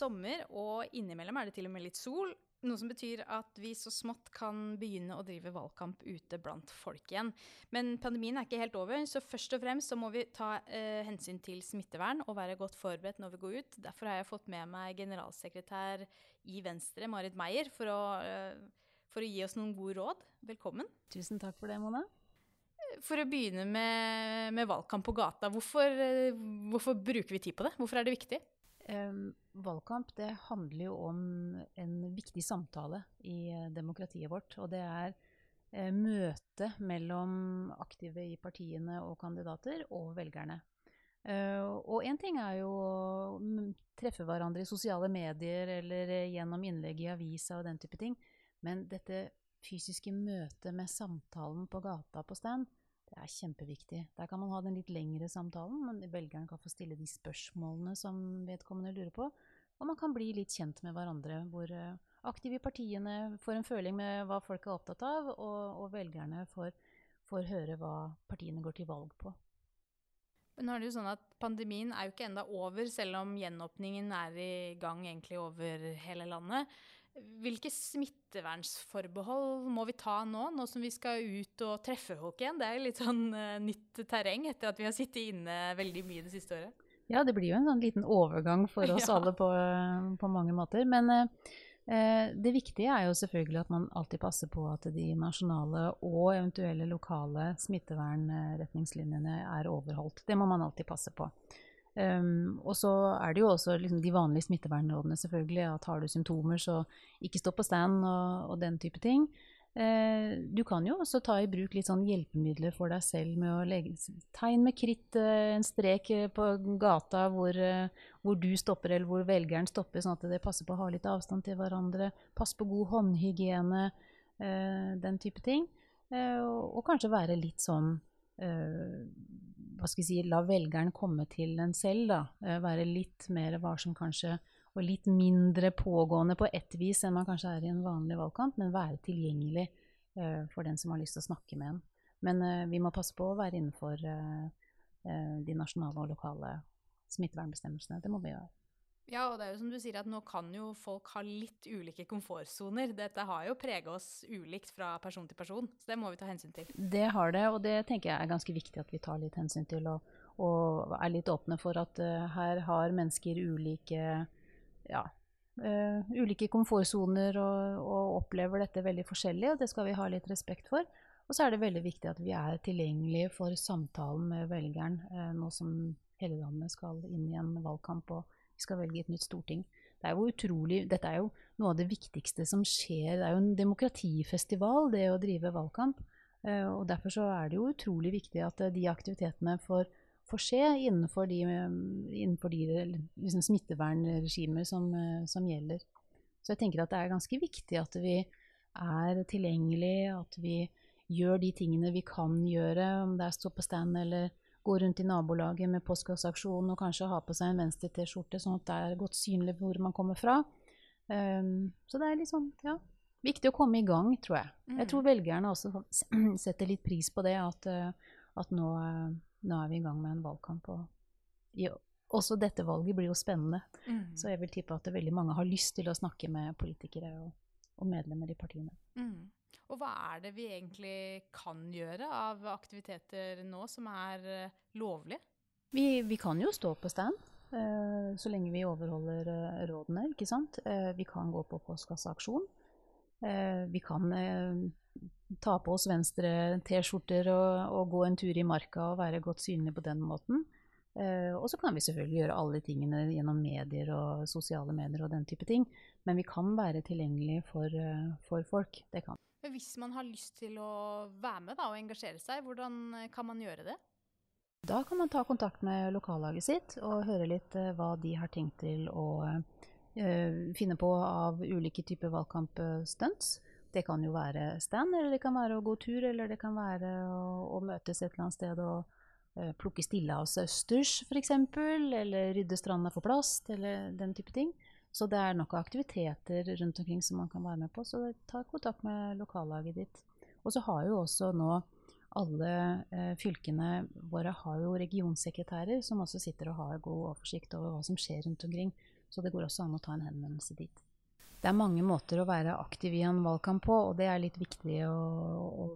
sommer, og innimellom er det til og med litt sol. Noe som betyr at vi så smått kan begynne å drive valgkamp ute blant folk igjen. Men pandemien er ikke helt over, så først og fremst så må vi ta eh, hensyn til smittevern og være godt forberedt når vi går ut. Derfor har jeg fått med meg generalsekretær i Venstre, Marit Meyer, for å, eh, for å gi oss noen gode råd. Velkommen. Tusen takk for det, Mona. For å begynne med, med valgkamp på gata, hvorfor, eh, hvorfor bruker vi tid på det? Hvorfor er det viktig? Um, valgkamp det handler jo om en viktig samtale i uh, demokratiet vårt. Og det er eh, møte mellom aktive i partiene og kandidater og velgerne. Uh, og én ting er jo å mm, treffe hverandre i sosiale medier eller gjennom innlegg i avisa og den type ting. Men dette fysiske møtet med samtalen på gata på stand, det er kjempeviktig. Der kan man ha den litt lengre samtalen, men velgeren kan få stille de spørsmålene som vedkommende lurer på. Og man kan bli litt kjent med hverandre, hvor eh, aktive partiene får en føling med hva folk er opptatt av, og, og velgerne får, får, høre hva partiene går til valg på. Men nå er det jo sånn at Pandemien er jo ikke enda over, selv om gjenåpningen er i gang egentlig over hele landet. Hvilke smittevernsforbehold må vi ta nå, nå som vi skal ut og treffe folk igjen? Det er litt sånn uh, nytt terreng etter at vi har sittet inne veldig mye det siste året. Ja, det blir jo en sånn liten overgang for oss ja. alle på, på, mange måter. Men uh, det viktige er jo selvfølgelig at man alltid passer på at de nasjonale og eventuelle lokale smittevernretningslinjene er overholdt. Det må man alltid passe på. Um, og så er det jo også liksom de vanlige smittevernrådene, selvfølgelig. At har du symptomer, så ikke stå på stand og, og den type ting. Uh, du kan jo også ta i bruk litt sånn hjelpemidler for deg selv med å legge tegn med kritt, uh, en strek eh, på gata hvor, uh, hvor, du stopper, eller hvor velgeren stopper, sånn at det passer på å ha litt avstand til hverandre. Pass på god håndhygiene, den type ting. Og, og, kanskje være litt sånn hva skal jeg si, la velgeren komme til den selv. da, eh, Være litt mer varsom kanskje, og litt mindre pågående på ett vis enn man kanskje er i en vanlig valgkamp, men være tilgjengelig uh, for den som har lyst til å snakke med en. Men uh, vi må passe på å være innenfor uh, de nasjonale og lokale smittevernbestemmelsene. Det må vi gjøre. Ja, og det er jo som du sier at nå kan jo folk ha litt ulike komfortsoner. Dette har jo prega oss ulikt fra person til person, så det må vi ta hensyn til. Det har det, og det tenker jeg er ganske viktig at vi tar litt hensyn til. Og, og er litt åpne for at uh, her har mennesker ulike ja, uh, ulike komfortsoner og, og, opplever dette veldig forskjellig, og det skal vi ha litt respekt for. Og så er det veldig viktig at vi er tilgjengelige for samtalen med velgeren uh, nå som hele landet skal inn i en valgkamp. og vi skal velge et nytt storting. Det er jo utrolig, dette er jo noe av det viktigste som skjer. Det er jo en demokratifestival, det å drive valgkamp. Uh, og Derfor så er det jo utrolig viktig at uh, de aktivitetene får, får skje innenfor de, um, innenfor de liksom, smittevernregimer som, som, gjelder. Så jeg tenker at det er ganske viktig at vi er tilgjengelige, at vi gjør de tingene vi kan gjøre, om det er stå på stand eller gå rundt i nabolaget med postkasseaksjon og kanskje ha på seg en venstre-T-skjorte, sånn at det er godt synlig hvor man kommer fra. Um, så det er liksom, ja, viktig å komme i gang, tror jeg. Mm. Jeg tror velgerne også setter litt pris på det, at, eh, at nå, eh, nå, er vi i gang med en valgkamp. Og ja, også dette valget blir jo spennende. Mm. Så jeg vil tippe at veldig mange har lyst til å snakke med politikere og, og medlemmer i partiene. Mm. Hva er det vi egentlig kan gjøre av aktiviteter nå som er uh, lovlige? Vi, vi, kan jo stå på stand. Uh, så lenge vi overholder uh, rådene, ikke sant. vi kan gå på postkasseaksjon. vi kan ta på oss venstre T-skjorter og, og, gå en tur i marka og være godt synlige på den måten. og så kan vi selvfølgelig gjøre alle tingene gjennom medier og sosiale medier og den type ting. Men vi kan være tilgjengelige for, for folk. Det kan vi. Hvis man har lyst til å være med da, og engasjere seg, hvordan eh, kan man gjøre det? Da kan man ta kontakt med lokallaget sitt og høre litt uh, hva de har tenkt til å uh, finne på av ulike typer valgkampstunts. Det kan jo være stand, eller det kan være å gå tur, eller det kan være å, å møtes et eller annet sted og plukke seg østers, f.eks., eller rydde stranda for plast, eller den type ting. Så det er nok aktiviteter rundt omkring som man kan være med på. Så ta kontakt med lokallaget ditt. Og så har jo også nå alle eh, fylkene våre har jo regionsekretærer som også sitter og har god oversikt over hva som skjer rundt omkring. Så det går også an å ta en henvendelse dit. Det er mange måter å være aktiv i en valgkamp på, og det er litt viktig å, å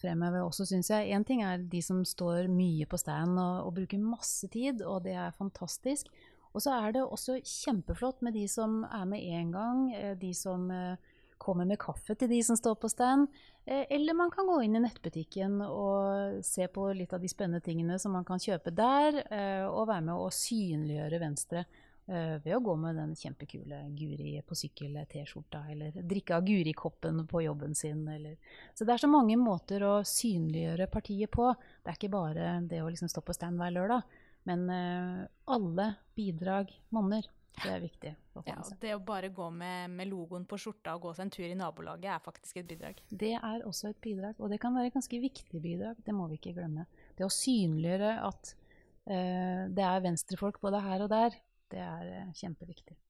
fremheve også, syns jeg. Én ting er de som står mye på stand og, og, bruker masse tid, og det er fantastisk. Og så er det også kjempeflott med de som er med én gang, eh, de som eh, kommer med kaffe til de som står på stand. Eh, eller man kan gå inn i nettbutikken og se på litt av de spennende tingene som man kan kjøpe der, og være med å synliggjøre Venstre ved å gå med den kjempekule Guri på sykkel-T-skjorta, eller drikke av Guri-koppen på jobben sin, eller Så det er så mange måter å synliggjøre partiet på. Det er ikke bare det å liksom stå på stand hver lørdag, men uh, alle bidrag monner. Det er viktig. Ja, det å bare gå med, med, logoen på skjorta og gå seg en tur i nabolaget er faktisk et bidrag. Det er også et bidrag, og det kan være et ganske viktig bidrag. Det må vi ikke glemme. Det å synliggjøre at uh, det er venstrefolk både her og der, det er uh, kjempeviktig.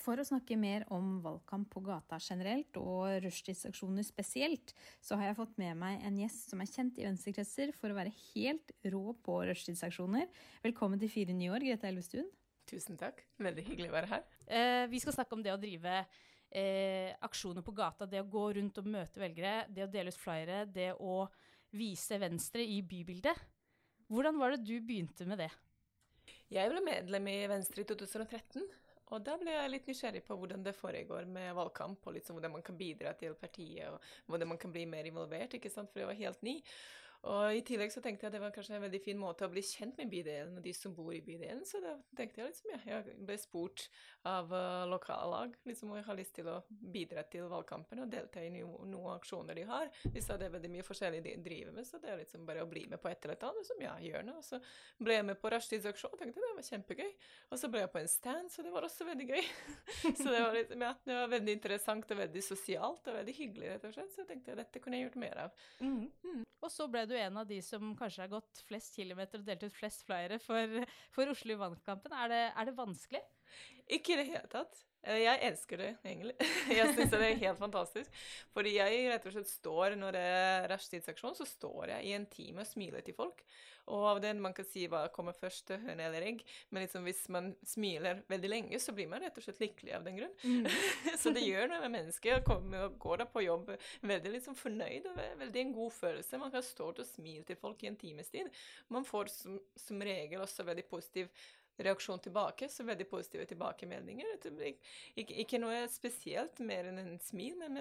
For å snakke mer om valgkamp på gata generelt, og rushtidsaksjoner spesielt, så har jeg fått med meg en gjest som er kjent i venstrekretser for å være helt rå på rushtidsaksjoner. Velkommen til Fire nye år, Grete Elvestuen. Tusen takk. Veldig hyggelig å være her. Eh, vi skal snakke om det å drive eh, aksjoner på gata, det å gå rundt og møte velgere, det å dele ut flyere, det å vise Venstre i bybildet. Hvordan var det du begynte med det? Jeg ble medlem i Venstre i 2013. Og da ble jeg litt nysgjerrig på hvordan det foregår med valgkamp, og liksom hvordan man kan bidra til partiet, og hvordan man kan bli mer involvert, ikke sant, for jeg var helt ny. Og I tillegg så tenkte jeg at det var kanskje en veldig fin måte å bli kjent med bydelen og de som bor i bydelen. Så da tenkte jeg liksom, ja, jeg ble spurt av uh, lokallag liksom, og jeg har lyst til å bidra til valgkampen og delta i noen, noen aksjoner de har. De sa det er veldig mye forskjellig de driver med, så det er liksom bare å bli med på et eller annet. Som ja, gjør noe. Og så ble jeg med på rushtidsaksjon tenkte det var kjempegøy. Og så ble jeg på en stand, så det var også veldig gøy. så det var, liksom, ja, det var veldig interessant og veldig sosialt og veldig hyggelig, rett og slett. Så jeg tenkte dette kunne jeg gjort mer av. Mm. Mm. Og så ble du en av de som kanskje har gått flest kilometer og delt ut flest flyere for, for Oslo i vannkampen. Er er det vanskelig? Ikke i det hele tatt. Eh, jeg elsker det, egentlig. Jeg syns det er helt fantastisk. Fordi jeg rett og slett står, når det er rushtidsaksjon, så står jeg i en time og smiler til folk. Og av den man kan si hva kommer først, høne eller egg. Men liksom hvis man smiler veldig lenge, så blir man rett og slett lykkelig av den grunn. Mm. så det gjør noe med mennesket. Går da på jobb veldig liksom fornøyd og veldig en god følelse. Man kan stå og smile til folk i en times tid. Man får som, som regel også veldig positiv reaksjon tilbake, så veldig positive tilbakemeldinger. Ikke, ikke noe spesielt mer enn en smil, men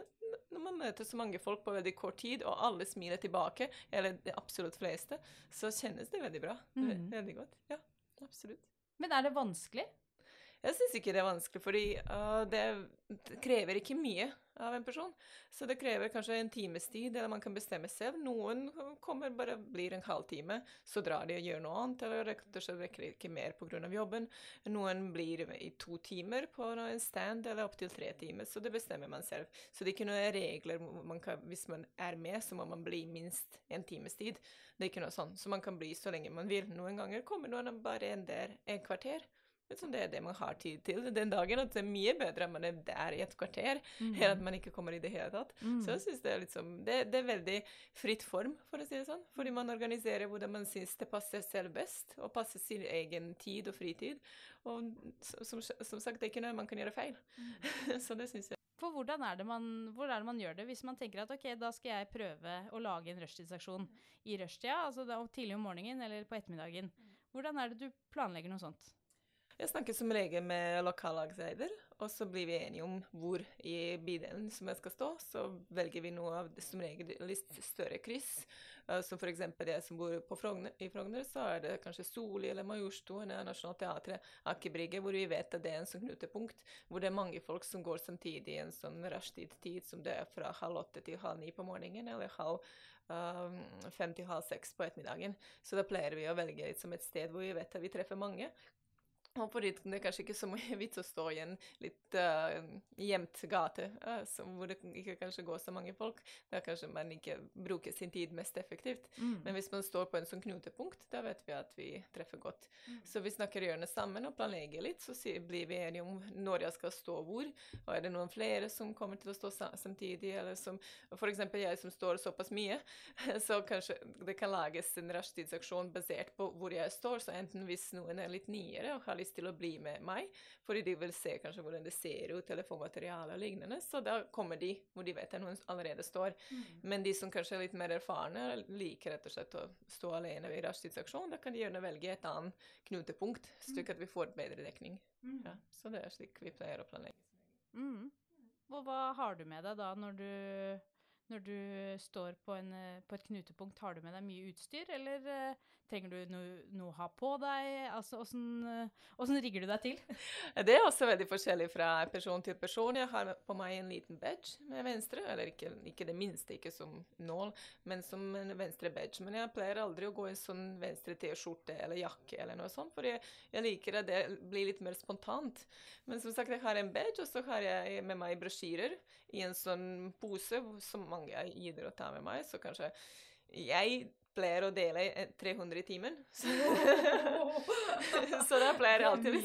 når man møter så mange folk på veldig kort tid, og alle smiler tilbake, eller de absolutt fleste, så kjennes det veldig bra. Mm. Veldig godt. Ja, absolutt. Men er det vanskelig? Jeg syns ikke det er vanskelig, fordi uh, det krever ikke mye av en person. Så det krever kanskje en times tid, eller man kan bestemme selv. Noen kommer bare blir en halvtime, så drar de og gjør noe annet, eller rett og slett rekker ikke mer pga. jobben. Noen blir i to timer på en stand, eller opptil tre timer, så det bestemmer man selv. Så det er ikke noen regler. Man kan, hvis man er med, så må man bli minst en times tid. Det er ikke noe sånn. Så man kan bli så lenge man vil. Noen ganger kommer noen bare en der en kvarter. Liksom det er det man har tid til den dagen. At det er mye bedre at man er der i et kvarter mm. enn at man ikke kommer i det hele tatt. Mm. Så jeg synes det er liksom det, det, er veldig fritt form, for å si det sånn. Fordi man organiserer hvordan man syns det passer selv best, og passer sin egen tid og fritid. Og som, som sagt, det er ikke noe man kan gjøre feil. Mm. så det syns jeg. For hvordan er, man, hvor er det man gjør det, hvis man tenker at ok, da skal jeg prøve å lage en rushtidsaksjon i rushtida, altså tidlig om morgenen eller på ettermiddagen. Mm. Hvordan er det du planlegger noe sånt? Jeg snakker som regel med lokallagsleder, og så blir vi enige om hvor i bydelen som jeg skal stå. Så velger vi noe av som regel litt større kryss. Uh, som f.eks. jeg som bor Frogner, i Frogner, så er det kanskje Soli eller Majorstuen eller Nationaltheatret, Akerbrygge, hvor vi vet at det er en sånn knutepunkt. Hvor det er mange folk som går samtidig i en sånn rushtid-tid som det er fra halv åtte til halv ni på morgenen, eller halv um, fem til halv seks på ettermiddagen. Så da pleier vi å velge liksom et sted hvor vi vet at vi treffer mange Og det, det er kanskje ikke så mye vits å stå i en litt uh, gjemt gate uh, så, hvor det ikke kanskje går så mange folk. Da kanskje man ikke bruker sin tid mest effektivt. Mm. Men hvis man står på en sånn knutepunkt, da vet vi at vi treffer godt. Mm. Så vi snakker gjerne sammen og planlegger litt, så blir vi enige om når jeg skal stå hvor. Og er det noen flere som kommer til å stå samtidig, eller som f.eks. jeg som står såpass mye, så kanskje det kan lages en rushtidsaksjon basert på hvor jeg står. Så enten hvis noen er litt nyere og har lyst til å bli med meg, fordi de vil se kanskje hvordan det ser ut, telefonmateriale og lignende, så da kommer de hvor de vet at noen allerede står. Mm. Men de som kanskje er litt mer erfarne, liker rett og slett å stå alene ved rushtidsaksjon, da kan de gjerne velge et annet knutepunkt, slik at vi får bedre dekning. Mm. Ja, så det er slik vi pleier å planlegge. Mm. Og hva har du med deg da når du, når du står på, en, på et knutepunkt? Har du med deg mye utstyr, eller trenger du noe, noe, å ha på deg? Altså, Åssen rigger du deg til? Det er også veldig forskjellig fra person til person. Jeg har på meg en liten badge med venstre, eller ikke, ikke det minste, ikke som nål, men som en venstre badge. Men jeg pleier aldri å gå i en sånn venstre T-skjorte eller jakke eller noe sånt, for jeg, jeg liker at det blir litt mer spontant. Men som sagt, jeg har en badge, og så har jeg med meg brosjyrer i en sånn pose som mange gidder å ta med meg, så kanskje jeg pleier å dele 300 i timen. Så, så da pleier jeg alltid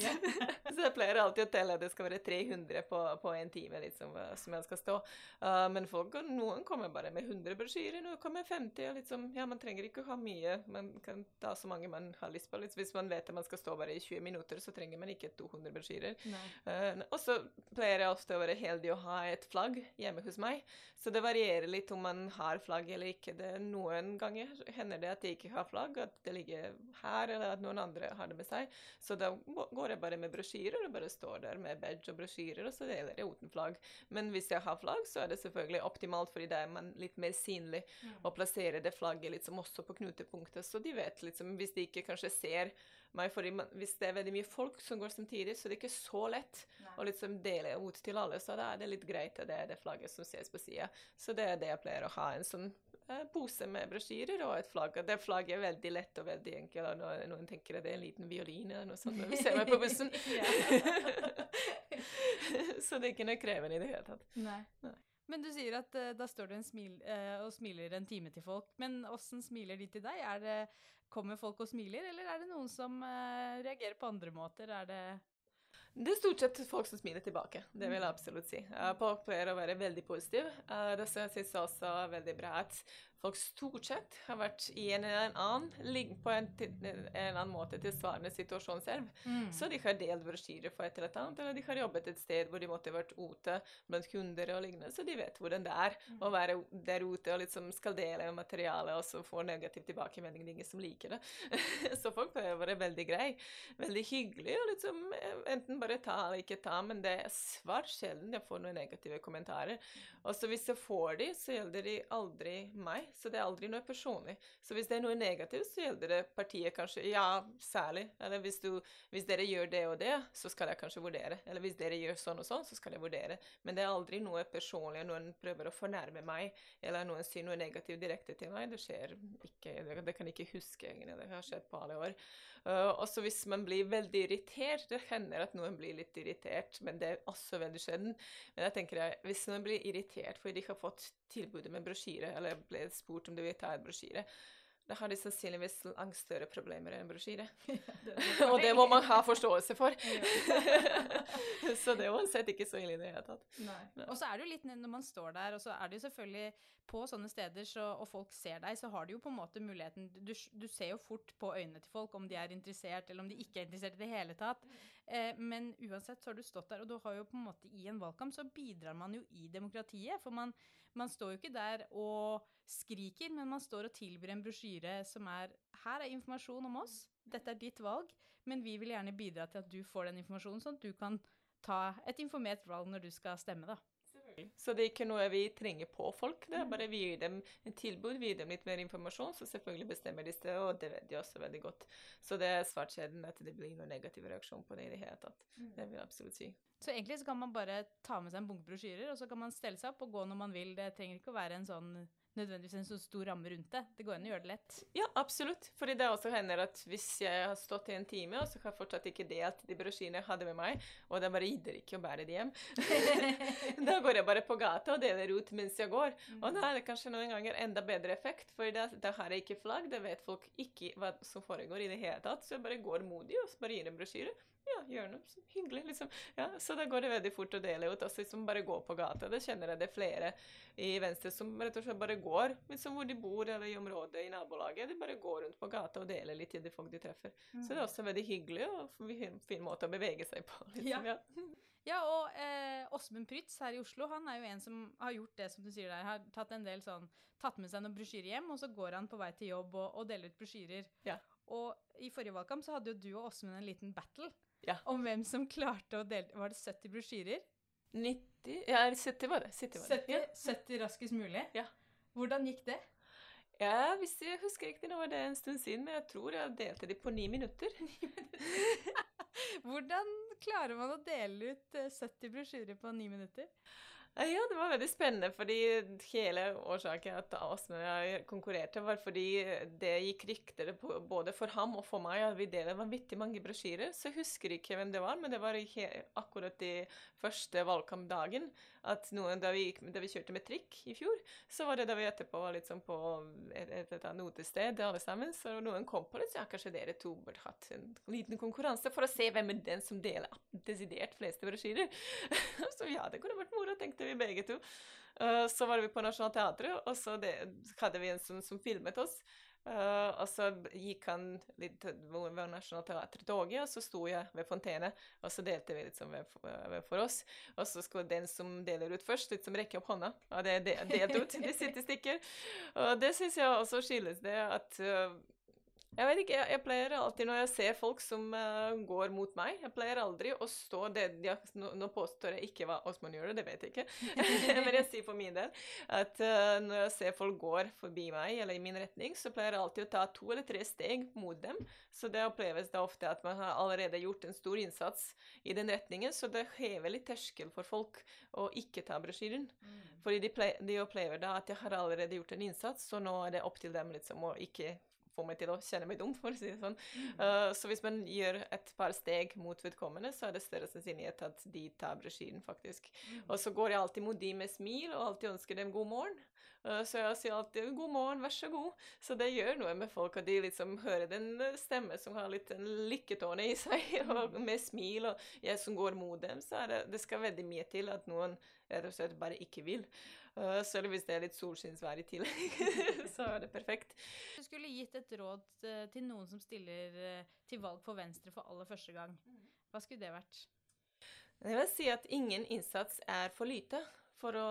pleier alltid å telle at det skal være 300 på, på en time liksom, som jeg skal stå. Uh, men folk, noen kommer bare med 100 brosjyrer, noen kommer med 50. Liksom, ja, man trenger ikke å ha mye. Man kan ta så mange man har lyst på. Liksom, hvis man vet at man skal stå bare i 20 minutter, så trenger man ikke 200 brosjyrer. Uh, og så pleier jeg ofte å være heldig å ha et flagg hjemme hos meg. Så det varierer litt om man har flagg eller ikke. Det Noen ganger hender det at jeg ikke har flagg, at det ligger her, eller at noen andre har det med seg. Så da går jeg bare med brosjyrer og bare står der med badge og brosjyrer, og så deler jeg uten flagg. Men hvis jeg har flagg, så er det selvfølgelig optimalt, fordi da er man litt mer synlig, og plasserer det flagget liksom også på knutepunktet, så de vet liksom Hvis de ikke kanskje ser meg, fordi man, hvis det er veldig mye folk som går samtidig, så det er ikke så lett Nei. å liksom dele ut til alle. Så da er det litt greit at det er det flagget som ses på sida. Så det er det jeg pleier å ha. En sånn eh, pose med brosjyrer og et flagg. Og det flagget er veldig lett og veldig enkelt. Og noen, tenker at det er en liten violin eller noe sånt når vi ser meg på bussen. så det er ikke noe krevende i det hele tatt. Nei. Nei. Men du sier at uh, da står du smil, uh, og smiler en time til folk. Men åssen smiler de til deg? Er det, kommer folk og smiler, eller er det noen som uh, reagerer på andre måter? Er det det er stort sett folk som smiler tilbake. Det vil jeg absolutt si. Folk pleier å være veldig positive. Det synes jeg også er veldig bra at folk stort sett har vært i en eller annen på en, en, eller annen måte tilsvarende situasjon selv. Mm. Så de har delt brosjyrer for et eller annet, eller de har jobbet et sted hvor de måtte vært ute blant kunder og lignende, så de vet hvordan det er mm. å være der ute og liksom skal dele materiale og så få negativ tilbakemelding. Det ingen som liker det. så folk pleier å være veldig grei, veldig hyggelig og liksom eh, enten bare ta eller ikke ta, men det er svært sjelden jeg får noen negative kommentarer. Og så hvis jeg får de, så gjelder de aldri meg så det er aldri noe personlig. Så hvis det er noe negativt, så gjelder det partiet kanskje Ja, særlig. Eller hvis, du, hvis, dere gjør det og det, så skal jeg kanskje vurdere. Eller hvis dere gjør sånn og sånn, så skal jeg vurdere. Men det er aldri noe personlig. Noen prøver å fornærme meg, eller noen sier noe negativt direkte til meg. Det skjer ikke. Det, kan jeg ikke huske, egentlig. Det har skjedd på alle år. Uh, også hvis man blir veldig irritert Det hender at noen blir litt irritert, men det er også veldig sjelden. Men jeg tenker at hvis noen blir irritert fordi de ikke har fått tilbudet med brosjyre, eller ble spurt om de vil ta en brosjyre, da har de sannsynligvis langt større problemer enn en brosjyre. Ja, og det må man ha forståelse for. så det er uansett ikke så ille i det hele tatt. Og så er det jo litt når man står der, og så er det jo selvfølgelig på sånne steder, så, og folk ser deg, så har du jo på en måte muligheten du, du, ser jo fort på øynene til folk om de er interessert, eller om de ikke er interessert i det hele tatt. Eh, men uansett så har du stått der, og du har jo på en måte i en valgkamp så bidrar man jo i demokratiet. For man, man står jo ikke der og skriker, men man står og tilbyr en brosjyre som er Her er informasjon om oss, dette er ditt valg, men vi vil gjerne bidra til at du får den informasjonen, sånn at du kan ta et informert valg når du skal stemme, da. Så det er ikke noe vi trenger på folk. Det er bare vi gir dem en tilbud, vi gir dem litt mer informasjon, så selvfølgelig bestemmer de seg, og det vet de også veldig godt. Så det er svært sjelden at det blir noen negativ reaksjon på det i det hele tatt. Mm. Det vil jeg absolutt si. Så egentlig så kan man bare ta med seg en bunke brosjyrer, og så kan man stelle seg opp og gå når man vil. Det trenger ikke å være en sånn nødvendigvis en så stor ramme rundt det. Det går an å gjøre det lett. Ja, absolutt. Fordi det også hender at hvis jeg har stått i en time, og så har jeg fortsatt ikke delt de brosjyrene jeg hadde med meg, og det bare gidder ikke å bære de hjem, da går jeg bare på gata og deler ut mens jeg går. Og da er det kanskje noen ganger enda bedre effekt, for da, da har jeg ikke flagg, da vet folk ikke hva som foregår i det hele tatt, så jeg bare går modig og bare gir en brosjyre ja, gjør noe så hyggelig, liksom. Ja, så da går det veldig fort å dele ut. Også liksom bare gå på gata. Det kjenner jeg det er flere i Venstre som rett og slett bare går liksom hvor de bor, eller i området i nabolaget. De bare går rundt på gata og deler litt til de folk de treffer. Mm. Så det er også veldig hyggelig og en fin måte å bevege seg på. Liksom, ja. ja. Ja, og eh, Åsmund Prytz her i Oslo han er jo en som har gjort det som du sier der. Har tatt en del sånn, tatt med seg noen brosjyrer hjem, og så går han på vei til jobb og, og deler ut brosjyrer. Ja. Og i forrige valgkamp så hadde jo du og Åsmund en liten battle ja. om hvem som klarte å dele Var det 70 brosjyrer? 90 Ja, 70 var det. 70, var det. 70, ja. 70 raskest mulig? Ja. Hvordan gikk det? Ja, hvis jeg husker riktig, nå var det en stund siden, men jeg tror jeg delte de på ni minutter. Hvordan klarer man å dele ut 70 brosjyrer på ni minutter? Ja, det var veldig spennende, fordi hele årsaken at Åsmund og jeg konkurrerte, var fordi det gikk rykter både for ham og for meg at vi deler vanvittig mange brosjyrer. Så jeg husker ikke hvem det var, men det var akkurat i første valgkampdagen at noen, da vi, da vi, kjørte med trikk i fjor, så var det da vi etterpå var liksom på et, et, et notested alle sammen, så noen kom på det, så ja, kanskje dere to burde hatt en liten konkurranse for å se hvem er den som deler desidert fleste brosjyrer. så ja, det kunne vært moro, tenkte vi begge to. Uh, så var vi på Nationaltheatret, og så det, hadde vi en som, som filmet oss. Uh, og så gikk han litt ved Nationaltheatret-toget, og så sto jeg ved fontene, og så delte vi liksom ved, ved for oss. Og så skulle den som deler ut først, liksom rekke opp hånda. Og det er delt ut, de sitter stikker. Og det syns jeg også skyldes det at uh, jeg vet ikke, jeg, jeg, pleier alltid når jeg ser folk som uh, går mot meg Jeg pleier aldri å stå det, de, nå, nå, påstår jeg ikke hva Osman gjør, det vet jeg ikke. Men jeg sier for min del at uh, når jeg ser folk går forbi meg eller i min retning, så pleier jeg alltid å ta to eller tre steg mot dem. Så det oppleves da ofte at man har allerede gjort en stor innsats i den retningen, så det hever litt terskel for folk å ikke ta brosjyren. Mm. Fordi de, de, opplever da at jeg har allerede gjort en innsats, så nå er det opp til dem liksom å ikke få meg til å kjenne meg dum, for å si det sånn. Uh, så hvis man gjør et par steg mot vedkommende, så er det større sannsynlighet at de tar brosjyren, faktisk. Mm. Og så går jeg alltid mot de med smil, og alltid ønsker dem god morgen. Uh, så jeg sier alltid 'god morgen, vær så god'. Så det gjør noe med folk at de liksom hører den stemme som har litt en lykketone i seg, og med smil, og jeg som går mot dem, så det, det skal veldig mye til at noen rett og slett bare ikke vil. Uh, selv hvis det er litt solskinnsvær i tillegg, så er det perfekt. Du skulle gitt et råd uh, til noen som stiller til valg for Venstre for aller første gang. Mm. Hva skulle det vært? Jeg vil si at ingen innsats er for lite for å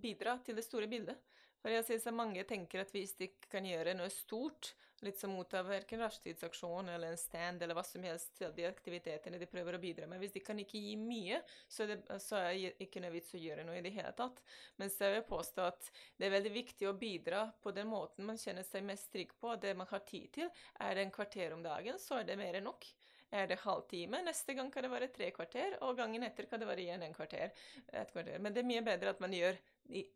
bidra til det store bildet. For jeg synes at mange tenker at hvis de kan gjøre noe stort, litt som mot av verken rushtidsaksjon eller en stand eller hva som helst til de aktivitetene de prøver å bidra med. Hvis de kan ikke gi mye, så er det så er ikke noe vits å gjøre noe i det hele tatt. Mens jeg vil påstå at det er veldig viktig å bidra på den måten man kjenner seg mest trygg på, det man har tid til. Er det en kvarter om dagen, så er det mer enn nok. Er det halvtime, neste gang kan det være tre kvarter, og gangen etter kan det være igjen en kvarter. Et kvarter. Men det er mye bedre at man gjør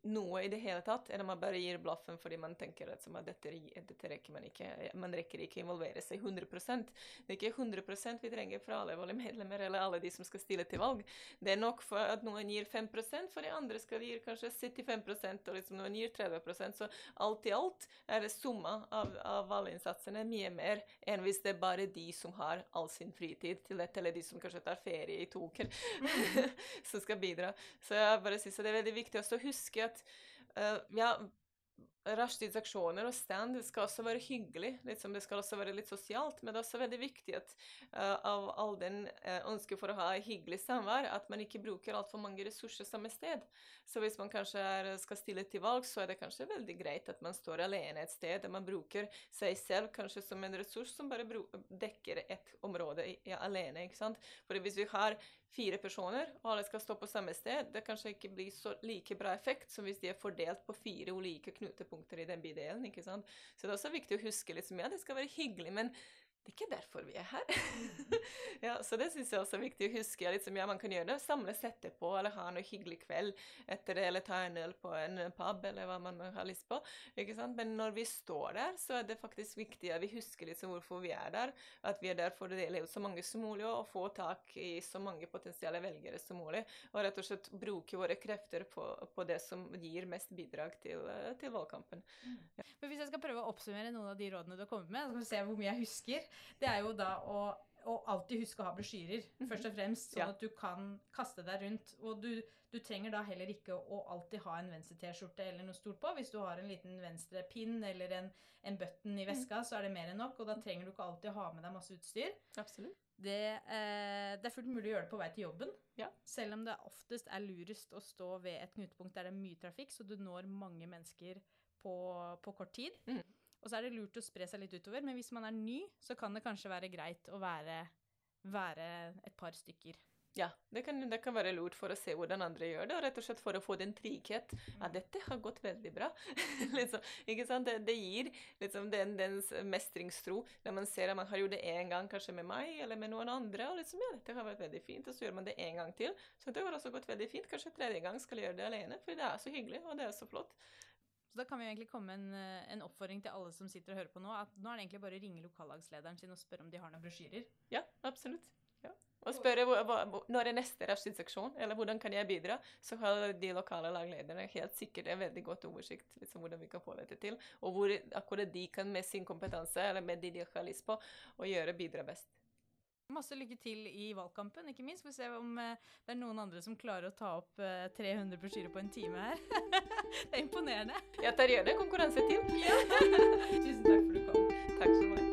noe i det hele tatt, eller man bare gir blaffen fordi man tenker at, at dette, dette, rekker man ikke. Man rekker ikke involvere seg 100% Det er ikke 100% vi trenger fra alle våre medlemmer eller alle de som skal stille til valg. Det er nok for at noen gir 5% for de andre skal gi kanskje 75 og liksom noen gir 30% Så alt i alt er det summa av, av valginnsatsene mye mer enn hvis det er bare de som har all sin fritid til dette, eller de som kanskje tar ferie i to uker, som skal bidra. Så jeg bare synes det er veldig viktig også å huske huske at uh, ja, rushtidsaksjoner og stand skal også være hyggelig. Liksom, det skal også være litt sosialt. Men det er også veldig viktig at uh, av all den uh, ønsket for å ha hyggelig samvær, at man ikke bruker altfor mange ressurser samme sted. Så hvis man kanskje er, skal stille til valg, så er det kanskje veldig greit at man står alene et sted der man bruker seg selv kanskje som en ressurs som bare dekker et område ja, alene. ikke sant? For hvis vi har fire personer, og alle skal stå på samme sted, det kanskje ikke blir så like bra effekt som hvis de er fordelt på fire ulike knutepunkter i den bydelen. ikke sant? Så det er også viktig å huske liksom, ja, det skal være hyggelig, men det er ikke derfor vi er her. ja, så det syns jeg også er viktig å huske. Liksom, ja, man kan gjøre det, samles etterpå, eller ha noe hyggelig kveld etter det, eller ta en øl på en pub, eller hva man har lyst på. ikke sant? Men når vi står der, så er det faktisk viktig at vi husker liksom hvorfor vi er der. At vi er der for å dele ut så mange som mulig, og få tak i så mange potensielle velgere som mulig. Og rett og slett bruke våre krefter på, på det som gir mest bidrag til, til valgkampen. Mm. Ja. Men hvis jeg skal prøve å oppsummere noen av de rådene du har kommet med, så skal vi se hvor mye jeg husker det er jo da å, å alltid huske å ha brosjyrer, mhm. først og fremst, sånn ja. at du kan kaste deg rundt. Og du, du trenger da heller ikke å alltid ha en venstre-T-skjorte eller noe stort på. Hvis du har en liten venstre pin eller en, en button i veska, mm. så er det mer enn nok. Og da trenger du ikke alltid å ha med deg masse utstyr. Absolutt. Det, eh, det, er fullt mulig å gjøre det på vei til jobben. Ja. Selv om det oftest er lurest å stå ved et knutepunkt der det er mye trafikk, så du når mange mennesker på, på kort tid. Mm. Og så er det lurt å spre seg litt utover, men hvis man er ny, så kan det kanskje være greit å være, være et par stykker. Ja, det kan, det kan, være lurt for å se hvordan andre gjør det, og rett og slett for å få den trygghet. Ja, dette har gått veldig bra. liksom, ikke sant? Det, det gir liksom den, dens mestringstro når man ser at man har gjort det én gang, kanskje med meg eller med noen andre, og liksom, ja, dette har vært veldig fint, og så gjør man det en gang til. Så det har også gått veldig fint. Kanskje tredje gang skal jeg gjøre det alene, for det er så hyggelig, og det er så flott. Så da kan vi jo egentlig komme en, eh, en oppfordring til alle som sitter og hører på nå, at nå er det egentlig bare å ringe lokallagslederen sin og spørre om de har noen brosjyrer. Ja, absolutt. Ja. Og spørre hva, hva, når er neste rashid-seksjon, eller hvordan kan jeg bidra? Så har de lokale laglederne helt sikkert en veldig godt oversikt liksom, hvordan vi kan få dette til, og hvor akkurat de kan med sin kompetanse, eller med de de har lyst på, å gjøre bidra best. Masse lykke til i valgkampen, ikke minst. Får vi se om eh, det er noen andre som klarer å ta opp eh, 300 brosjyrer på en time her. det er imponerende. Ja, Terje, det er konkurranse til. Ja. Tusen takk for at du kom. Takk så mye.